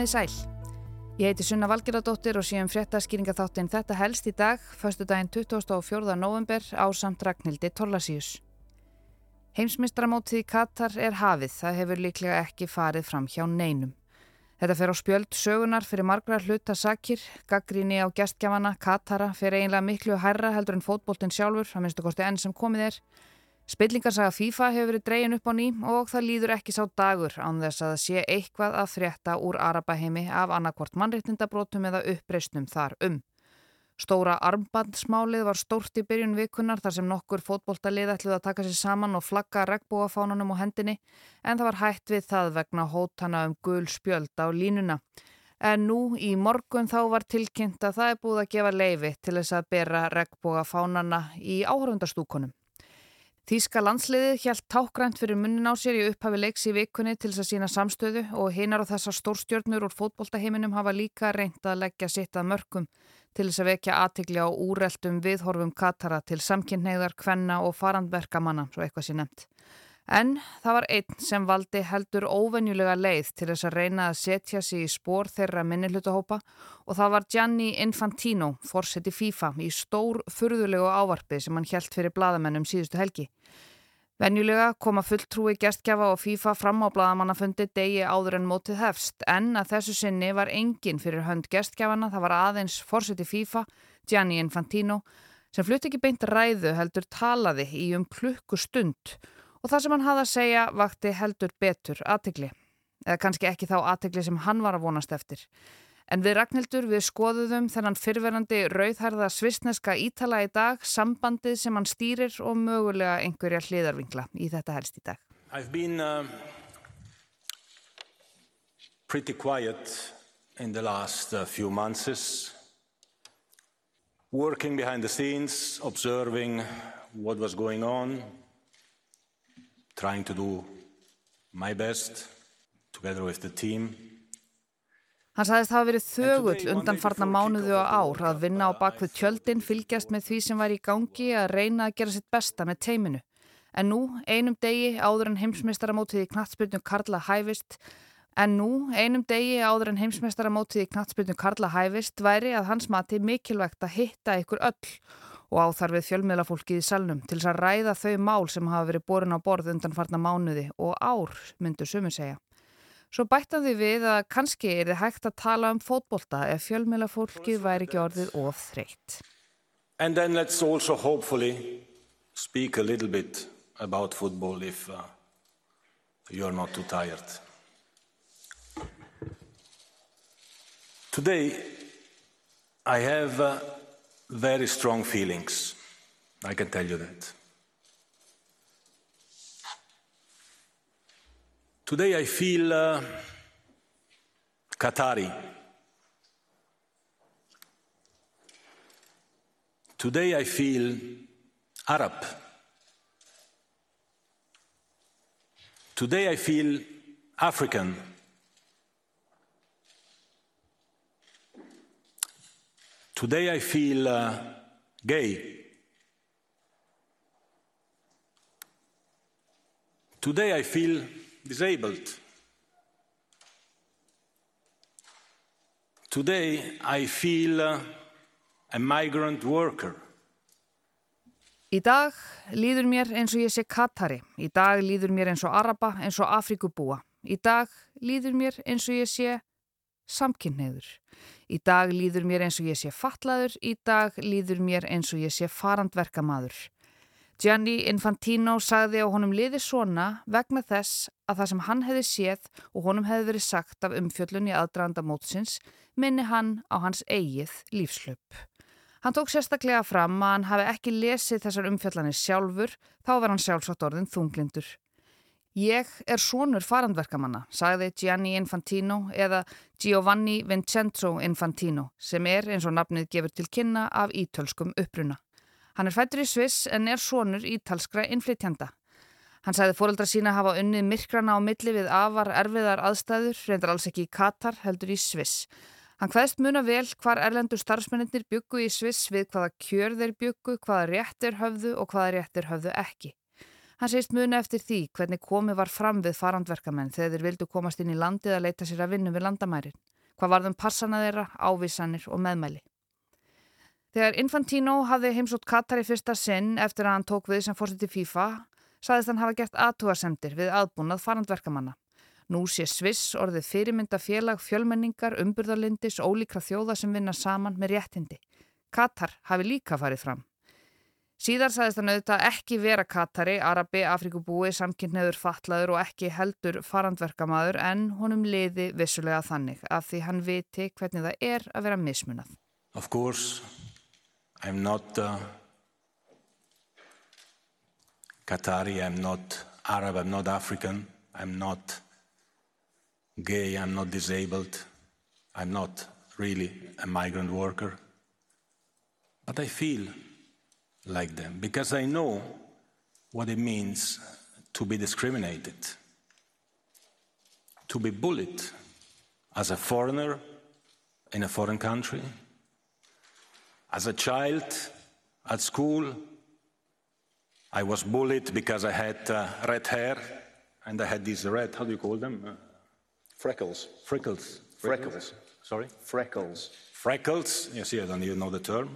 Komiði sæl. Ég heiti Sunna Valgeradóttir og séum fréttaskýringa þáttinn þetta helst í dag, förstu daginn 24. november á samt Ragnhildi Torlasíus. Heimsmystramótið í Katar er hafið, það hefur líklega ekki farið fram hjá neinum. Þetta fer á spjöld sögunar fyrir margra hluta sakir, gaggríni á gestgjafana, Katara, fyrir einlega miklu hærra heldur en fótbóltinn sjálfur, það minnstu kosti enn sem komið er. Spillingarsaga FIFA hefur verið dreyin upp á ný og það líður ekki sá dagur án þess að sé eitthvað að frétta úr Arabaheimi af annarkvort mannreitindabrótum eða uppreysnum þar um. Stóra armbandsmálið var stórt í byrjun vikunar þar sem nokkur fótbóltalið ætluð að taka sér saman og flagga regnbúafánunum á hendinni en það var hægt við það vegna hótana um gul spjöld á línuna. En nú í morgun þá var tilkynnt að það er búið að gefa leifi til þess að bera regnbúafánana í áhörundastúkonum. Þíska landsliðið hjælt tákgrænt fyrir munnin á sér í upphafi leiks í vikunni til þess að sína samstöðu og hinar á þessar stórstjörnur úr fótboltaheiminum hafa líka reynd að leggja sitt að mörgum til þess að vekja aðtikli á úreltum viðhorfum Katara til samkynneigðar, kvenna og farandverkamanna, svo eitthvað sé nefnt. En það var einn sem valdi heldur óvenjulega leið til þess að reyna að setja sig í spór þeirra minnilutahópa og það var Gianni Infantino, fórseti FIFA, í stór furðulegu ávarfi sem hann helt fyrir bladamennum síðustu helgi. Venjulega koma fulltrúi gestgjafa og FIFA fram á bladamannafundi degi áður en mótið hefst en að þessu sinni var engin fyrir hönd gestgjafana, það var aðeins fórseti FIFA, Gianni Infantino, sem flutt ekki beint ræðu heldur talaði í um klukkustund og og það sem hann hafði að segja vakti heldur betur aðtegli. Eða kannski ekki þá aðtegli sem hann var að vonast eftir. En við Ragnhildur við skoðuðum þennan fyrverandi rauðhærða svisneska ítala í dag, sambandið sem hann stýrir og mögulega einhverja hliðarvingla í þetta helst í dag. I've been uh, pretty quiet in the last uh, few months, working behind the scenes, observing what was going on, trying to do my best together with the team. Hann sagðist hafa verið þögull undan farna mánuðu og ár að vinna á bakvið tjöldin fylgjast með því sem var í gangi að reyna að gera sitt besta með teiminu. En nú, einum degi áður en heimsmeistaramótið í knatsbyrnu Karla hæfist, en nú, einum degi áður en heimsmeistaramótið í knatsbyrnu Karla hæfist væri að hans mati mikilvægt að hitta ykkur öll og áþarfið fjölmiðlafólkið í salnum til þess að ræða þau mál sem hafa verið borin á borð undan farna mánuði og ár, myndur sumur segja. Svo bættan því við að kannski er þið hægt að tala um fótbolta ef fjölmiðlafólkið væri ekki orðið of þreytt. And then let's also hopefully speak a little bit about football if uh, you're not too tired. Today I have uh, very strong feelings. I can tell you that. Today I feel uh, Qatari. Today I feel Arab. Today I feel African. Today I feel uh, gay. Today I feel disabled. Today I feel uh, a migrant worker. Í dag líður mér eins og ég sé Katari. Í dag líður mér eins og Araba, eins og Afrikubúa. Í dag líður mér eins og ég sé samkynneður. Í dag líður mér eins og ég sé fatlaður, í dag líður mér eins og ég sé farandverkamaður. Gianni Infantino sagði á honum liði svona vegna þess að það sem hann hefði séð og honum hefði verið sagt af umfjöllun í aðdraðanda mótsins minni hann á hans eigið lífslöp. Hann tók sérstaklega fram að hann hafi ekki lesið þessar umfjallanir sjálfur, þá var hann sjálfsagt orðin þunglindur. Ég er sonur farandverkamanna, sagði Gianni Infantino eða Giovanni Vincenzo Infantino sem er eins og nafnið gefur til kynna af ítölskum uppruna. Hann er fættur í Sviss en er sonur ítalskra innflytjanda. Hann sagði fóreldra sína hafa unnið myrkrana á milli við afar erfiðar aðstæður, reyndar alls ekki í Katar, heldur í Sviss. Hann hvaðist muna vel hvar erlendur starfsmennir byggu í Sviss við hvaða kjör þeir byggu, hvaða réttir höfðu og hvaða réttir höfðu ekki. Hann segist muni eftir því hvernig komi var fram við farandverkamenn þegar þeir vildu komast inn í landið að leita sér að vinna við landamærin. hvað varðum passana þeirra, ávísanir og meðmæli. Þegar Infantino hafði heimsótt Katar í fyrsta sinn eftir að hann tók við sem fórseti FIFA, saðist hann hafa gert aðtúarsendir við aðbúnað farandverkamanna. Nú sé Sviss orðið fyrirmynda félag fjölmenningar, umburðarlindis, ólíkra þjóða sem vinna saman með réttindi. Katar hafi líka farið fram. Síðar saðist hann auðvitað ekki vera Katari, Arabi, Afrikubúi, samkynneður, fatlaður og ekki heldur farandverkamaður en honum liði vissulega þannig af því hann viti hvernig það er að vera mismunað. Of course, I'm not uh, Qatari, I'm not Arab, I'm not African, I'm not gay, I'm not disabled, I'm not really a migrant worker. But I feel like them because I know what it means to be discriminated, to be bullied as a foreigner in a foreign country As a child at school, I was bullied because I had uh, red hair and I had these red, how do you call them? Uh, freckles. Freckles. Freckles. Sorry? Freckles. Freckles, you see, I don't even know the term.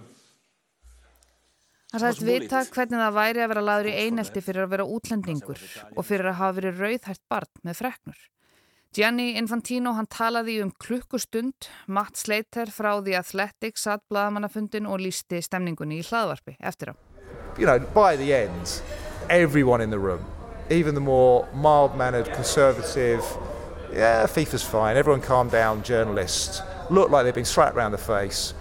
Það sætt vita hvernig það væri að vera laður í einelti fyrir að vera útlendingur og fyrir að hafa verið rauðhært barn með freknur. Gianni Infantino hann talaði um klukkustund, Matt Slater frá The Athletic satt blaðamannafundin og lísti stemningunni í hlaðvarpi eftir á. You know, by the end, everyone in the room, even the more mild-mannered, conservative, yeah, FIFA's fine, everyone calm down, journalists, looked like they'd been slapped around the face.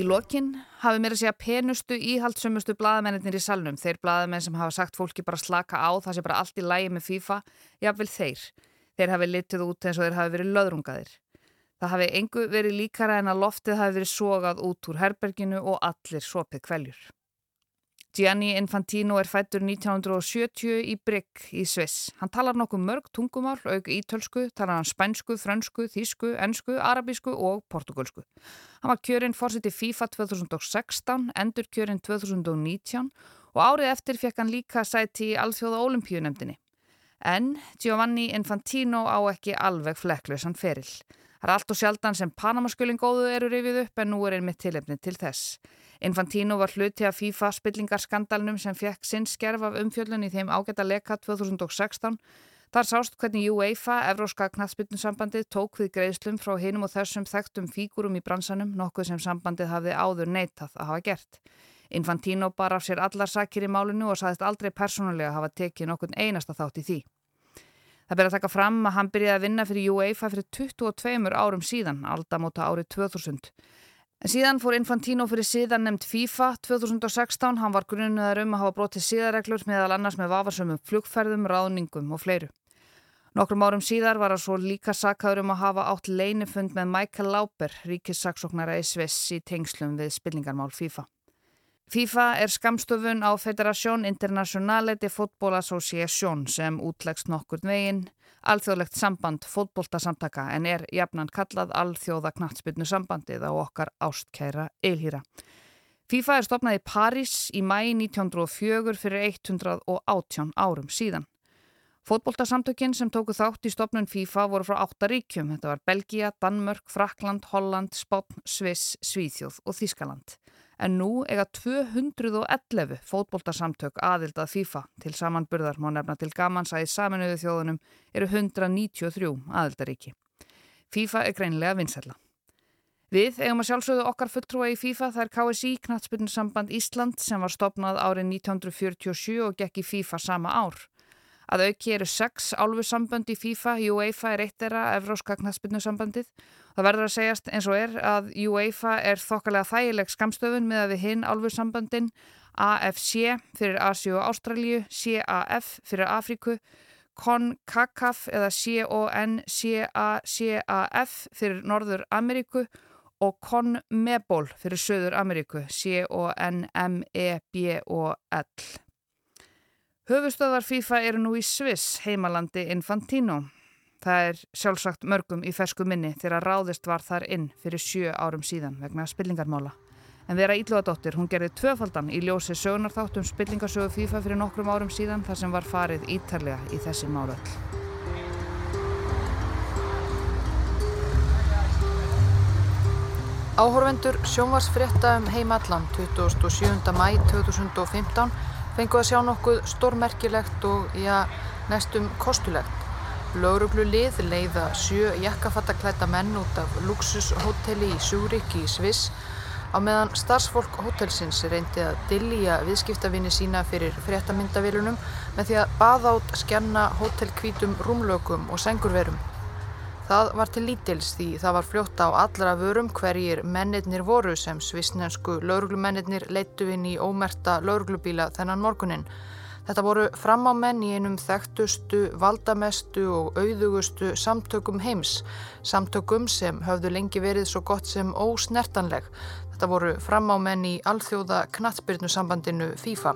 Í lokinn hafi mér að segja penustu íhaldsumustu bladamennir í salnum, þeir bladamenn sem hafa sagt fólki bara slaka á, það sé bara allt í lægi með FIFA, jáfnvel þeir. Þeir hafi litið út eins og þeir hafi verið löðrungaðir. Það hafi engu verið líkara en að loftið hafi verið sogað út úr herberginu og allir sopið kveljur. Gianni Infantino er fættur 1970 í Brygg í Sviss. Hann talar nokkuð mörg tungumál, auk ítölsku, talar hann spænsku, frönsku, þísku, ennsku, arabísku og portugalsku. Hann var kjörinn fórsiti FIFA 2016, endur kjörinn 2019 og árið eftir fekk hann líka sæti í Alþjóða Ólimpíunemdini. En Giovanni Infantino á ekki alveg flekklausan ferill. Það er allt og sjaldan sem Panamaskölin góðu eru rifið upp en nú er einmitt tilefni til þess. Infantino var hluti af FIFA spillingarskandalnum sem fekk sinn skerf af umfjöllun í þeim ágæta leka 2016. Þar sást hvernig UEFA, Evróska knallspilnusambandið, tók við greiðslum frá hinum og þessum þekktum fígurum í bransanum, nokkuð sem sambandið hafði áður neitað að hafa gert. Infantino bar af sér allar sakir í málinu og saðist aldrei persónulega hafa tekið nokkur einasta þátt í því. Það ber að taka fram að hann byrjaði að vinna fyrir UEFA fyrir 22 árum síðan, aldamóta árið 2000. En síðan fór Infantino fyrir síðan nefnd FIFA 2016. Hann var grunniðar um að hafa brotið síðareglur meðal annars með vafarsömmum flugferðum, ráðningum og fleiru. Nokkrum árum síðar var það svo líka sakkaður um að hafa átt leinifund með Michael Lauper, ríkissaksóknara í Sviss í tengslum við spilningarmál FIFA. FIFA er skamstofun á Federation Internationale de Football Association sem útlegst nokkur veginn alþjóðlegt samband fótboltasamtaka en er jafnan kallað alþjóða knatsbyrnu sambandið á okkar ástkæra eilhýra. FIFA er stopnað í París í mæi 1904 fyrir 118 árum síðan. Fótboltasamtökinn sem tóku þátt í stopnun FIFA voru frá áttaríkjum. Þetta var Belgia, Danmörk, Frakland, Holland, Spotn, Sviss, Svíþjóð og Þískaland en nú eiga 211 fótboltarsamtök aðildað FIFA til samanburðar má nefna til gamans að í saminuðu þjóðunum eru 193 aðildaríki. FIFA er greinlega vinsella. Við eigum að sjálfsögðu okkar fulltrúa í FIFA þar KSI, Knatsbyrnusamband Ísland sem var stopnað árið 1947 og gekk í FIFA sama ár. Að auki eru sex álfursambönd í FIFA, UEFA er eitt era, Evróska Knatsbyrnusambandið Það verður að segjast eins og er að UEFA er þokkalega þægileg skamstöfun með að við hinn álfursambandin AFC fyrir Asi og Ástralju, CAF fyrir Afríku, CONCACAF eða CONCACAF fyrir Norður Ameríku og CONMEBOL fyrir Söður Ameríku, C-O-N-M-E-B-O-L. Höfustöðar FIFA eru nú í Sviss, heimalandi Infantino. Það er sjálfsagt mörgum í fersku minni þegar ráðist var þar inn fyrir sjö árum síðan vegna spillingarmála. En vera Ílluadóttir, hún gerði tvöfaldan í ljósi sögunarþáttum spillingarsögu FIFA fyrir nokkrum árum síðan þar sem var farið ítarlega í þessi málöld. Áhorvendur sjónvarsfrétta um heimallan 27. mæ 2015 fengu að sjá nokkuð stórmerkilegt og já, næstum kostulegt. Lauruglu lið leiða sjö jakkafattaklæta menn út af luxushóteli í Sjúrik í Sviss á meðan starfsfólk hótelsins reyndi að dillja viðskiptavinni sína fyrir fréttamyndavilunum með því að baða át skjanna hótelkvítum rúmlökum og sengurverum. Það var til lítils því það var fljótt á allra vörum hverjir mennirnir voru sem svisnensku lauruglumennirnir leittu inn í ómerta lauruglubíla þennan morgunin. Þetta voru framámenn í einum þekktustu, valdamestu og auðugustu samtökum heims. Samtökum sem höfðu lengi verið svo gott sem ósnertanleg. Þetta voru framámenn í alþjóða knatsbyrnusambandinu FIFA.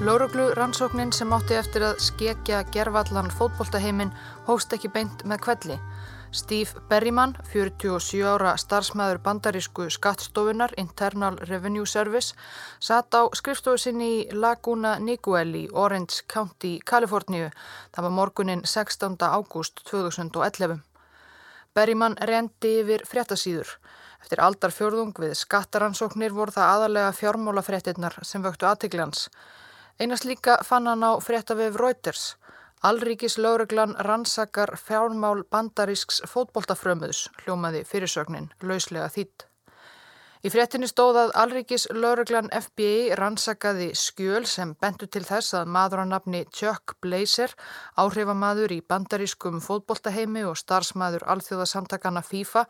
Lóruglu rannsóknin sem átti eftir að skekja gervallan fótboltaheimin hóst ekki beint með kvelli. Steve Berryman, 47 ára starfsmæður bandarísku skattstofunar Internal Revenue Service, satt á skrifstofu sinni í Laguna Niguel í Orange County, Kaliforníu. Það var morgunin 16. ágúst 2011. Berryman rendi yfir fréttasýður. Eftir aldarfjörðung við skattaransóknir voru það aðalega fjármálafréttinnar sem vöktu aðtiklans. Einast líka fann hann á fréttavef Reuters. Alríkis lauruglan rannsakar fjármál bandarísks fótboltafrömuðs, hljómaði fyrirsögnin, lauslega þýtt. Í fréttinni stóð að Alríkis lauruglan FBI rannsakaði skjöl sem bentu til þess að maður á nafni Chuck Blazer, áhrifamaður í bandarískum fótboltaheimi og starfsmaður alþjóðasamtakana FIFA,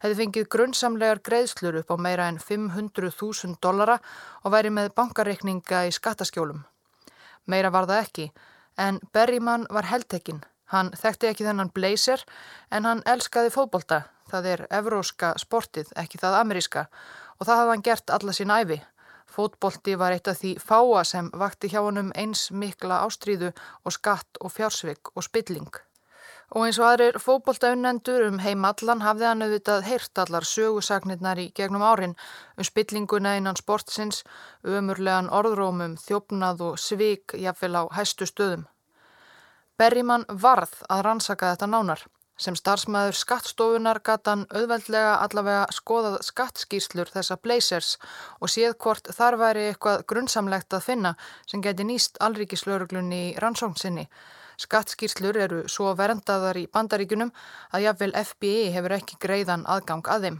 hefði fengið grunnsamlegar greiðslur upp á meira en 500.000 dollara og væri með bankareikninga í skattaskjólum. Meira var það ekki, en Berryman var heldtekinn. Hann þekkti ekki þennan blazer en hann elskaði fótbolta, það er evróska sportið, ekki það ameríska og það hafði hann gert alla sín æfi. Fótbolti var eitt af því fáa sem vakti hjá hann um eins mikla ástríðu og skatt og fjársvig og spilling. Og eins og aðrir fókbóltaunnendur um heimallan hafði hann auðvitað heyrt allar sögusagnirnar í gegnum árin um spillinguna innan sportsins, umurlegan orðrómum, þjófnað og svik jafnvel á hæstu stöðum. Berrimann varð að rannsaka þetta nánar. Sem starfsmæður skattstofunar gata hann auðveldlega allavega skoðað skattskýrslur þessa blazers og séð hvort þar væri eitthvað grunnsamlegt að finna sem geti nýst alríkislauruglunni í rannsóknsinni Skattskýrslur eru svo verndaðar í bandaríkunum að jáfnvel FBI hefur ekki greiðan aðgang að þeim.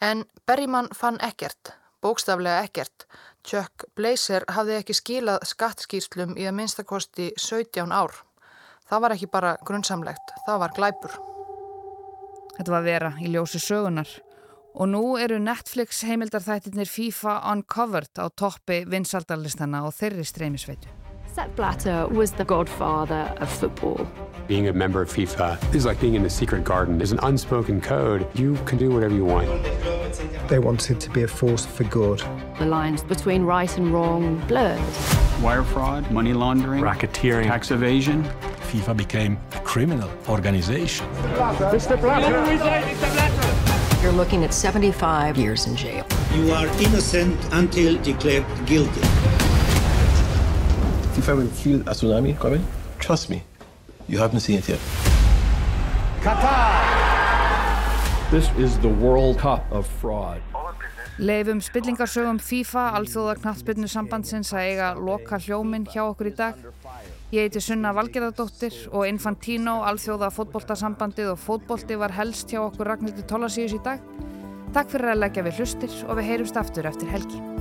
En Berryman fann ekkert, bókstaflega ekkert. Chuck Blazer hafði ekki skilað skattskýrslum í að minnstakosti 17 ár. Það var ekki bara grunnsamlegt, það var glæpur. Þetta var vera í ljósi sögunar. Og nú eru Netflix heimildarþættirnir FIFA Uncovered á toppi vinsaldalistana og þeirri streymisveitu. Sepp Blatter was the godfather of football. Being a member of FIFA is like being in the secret garden. There's an unspoken code. You can do whatever you want. They wanted to be a force for good. The lines between right and wrong blurred. Wire fraud, money laundering, racketeering, tax evasion. FIFA became a criminal organization. Mr. Blatter! You're looking at 75 years in jail. You are innocent until declared guilty. If I will feel a tsunami coming, trust me, you haven't seen it yet. Qatar! This is the World Cup of fraud. Leifum spillingarsögum FIFA, alþjóða knattspilnu sambandsins að eiga loka hljóminn hjá okkur í dag. Ég heiti Sunna Valgerðardóttir og Infantino, alþjóða fótboltasambandið og fótbolti var helst hjá okkur Ragnhildur Tólasíus í dag. Takk fyrir að leggja við hlustir og við heyrumst aftur eftir helgi.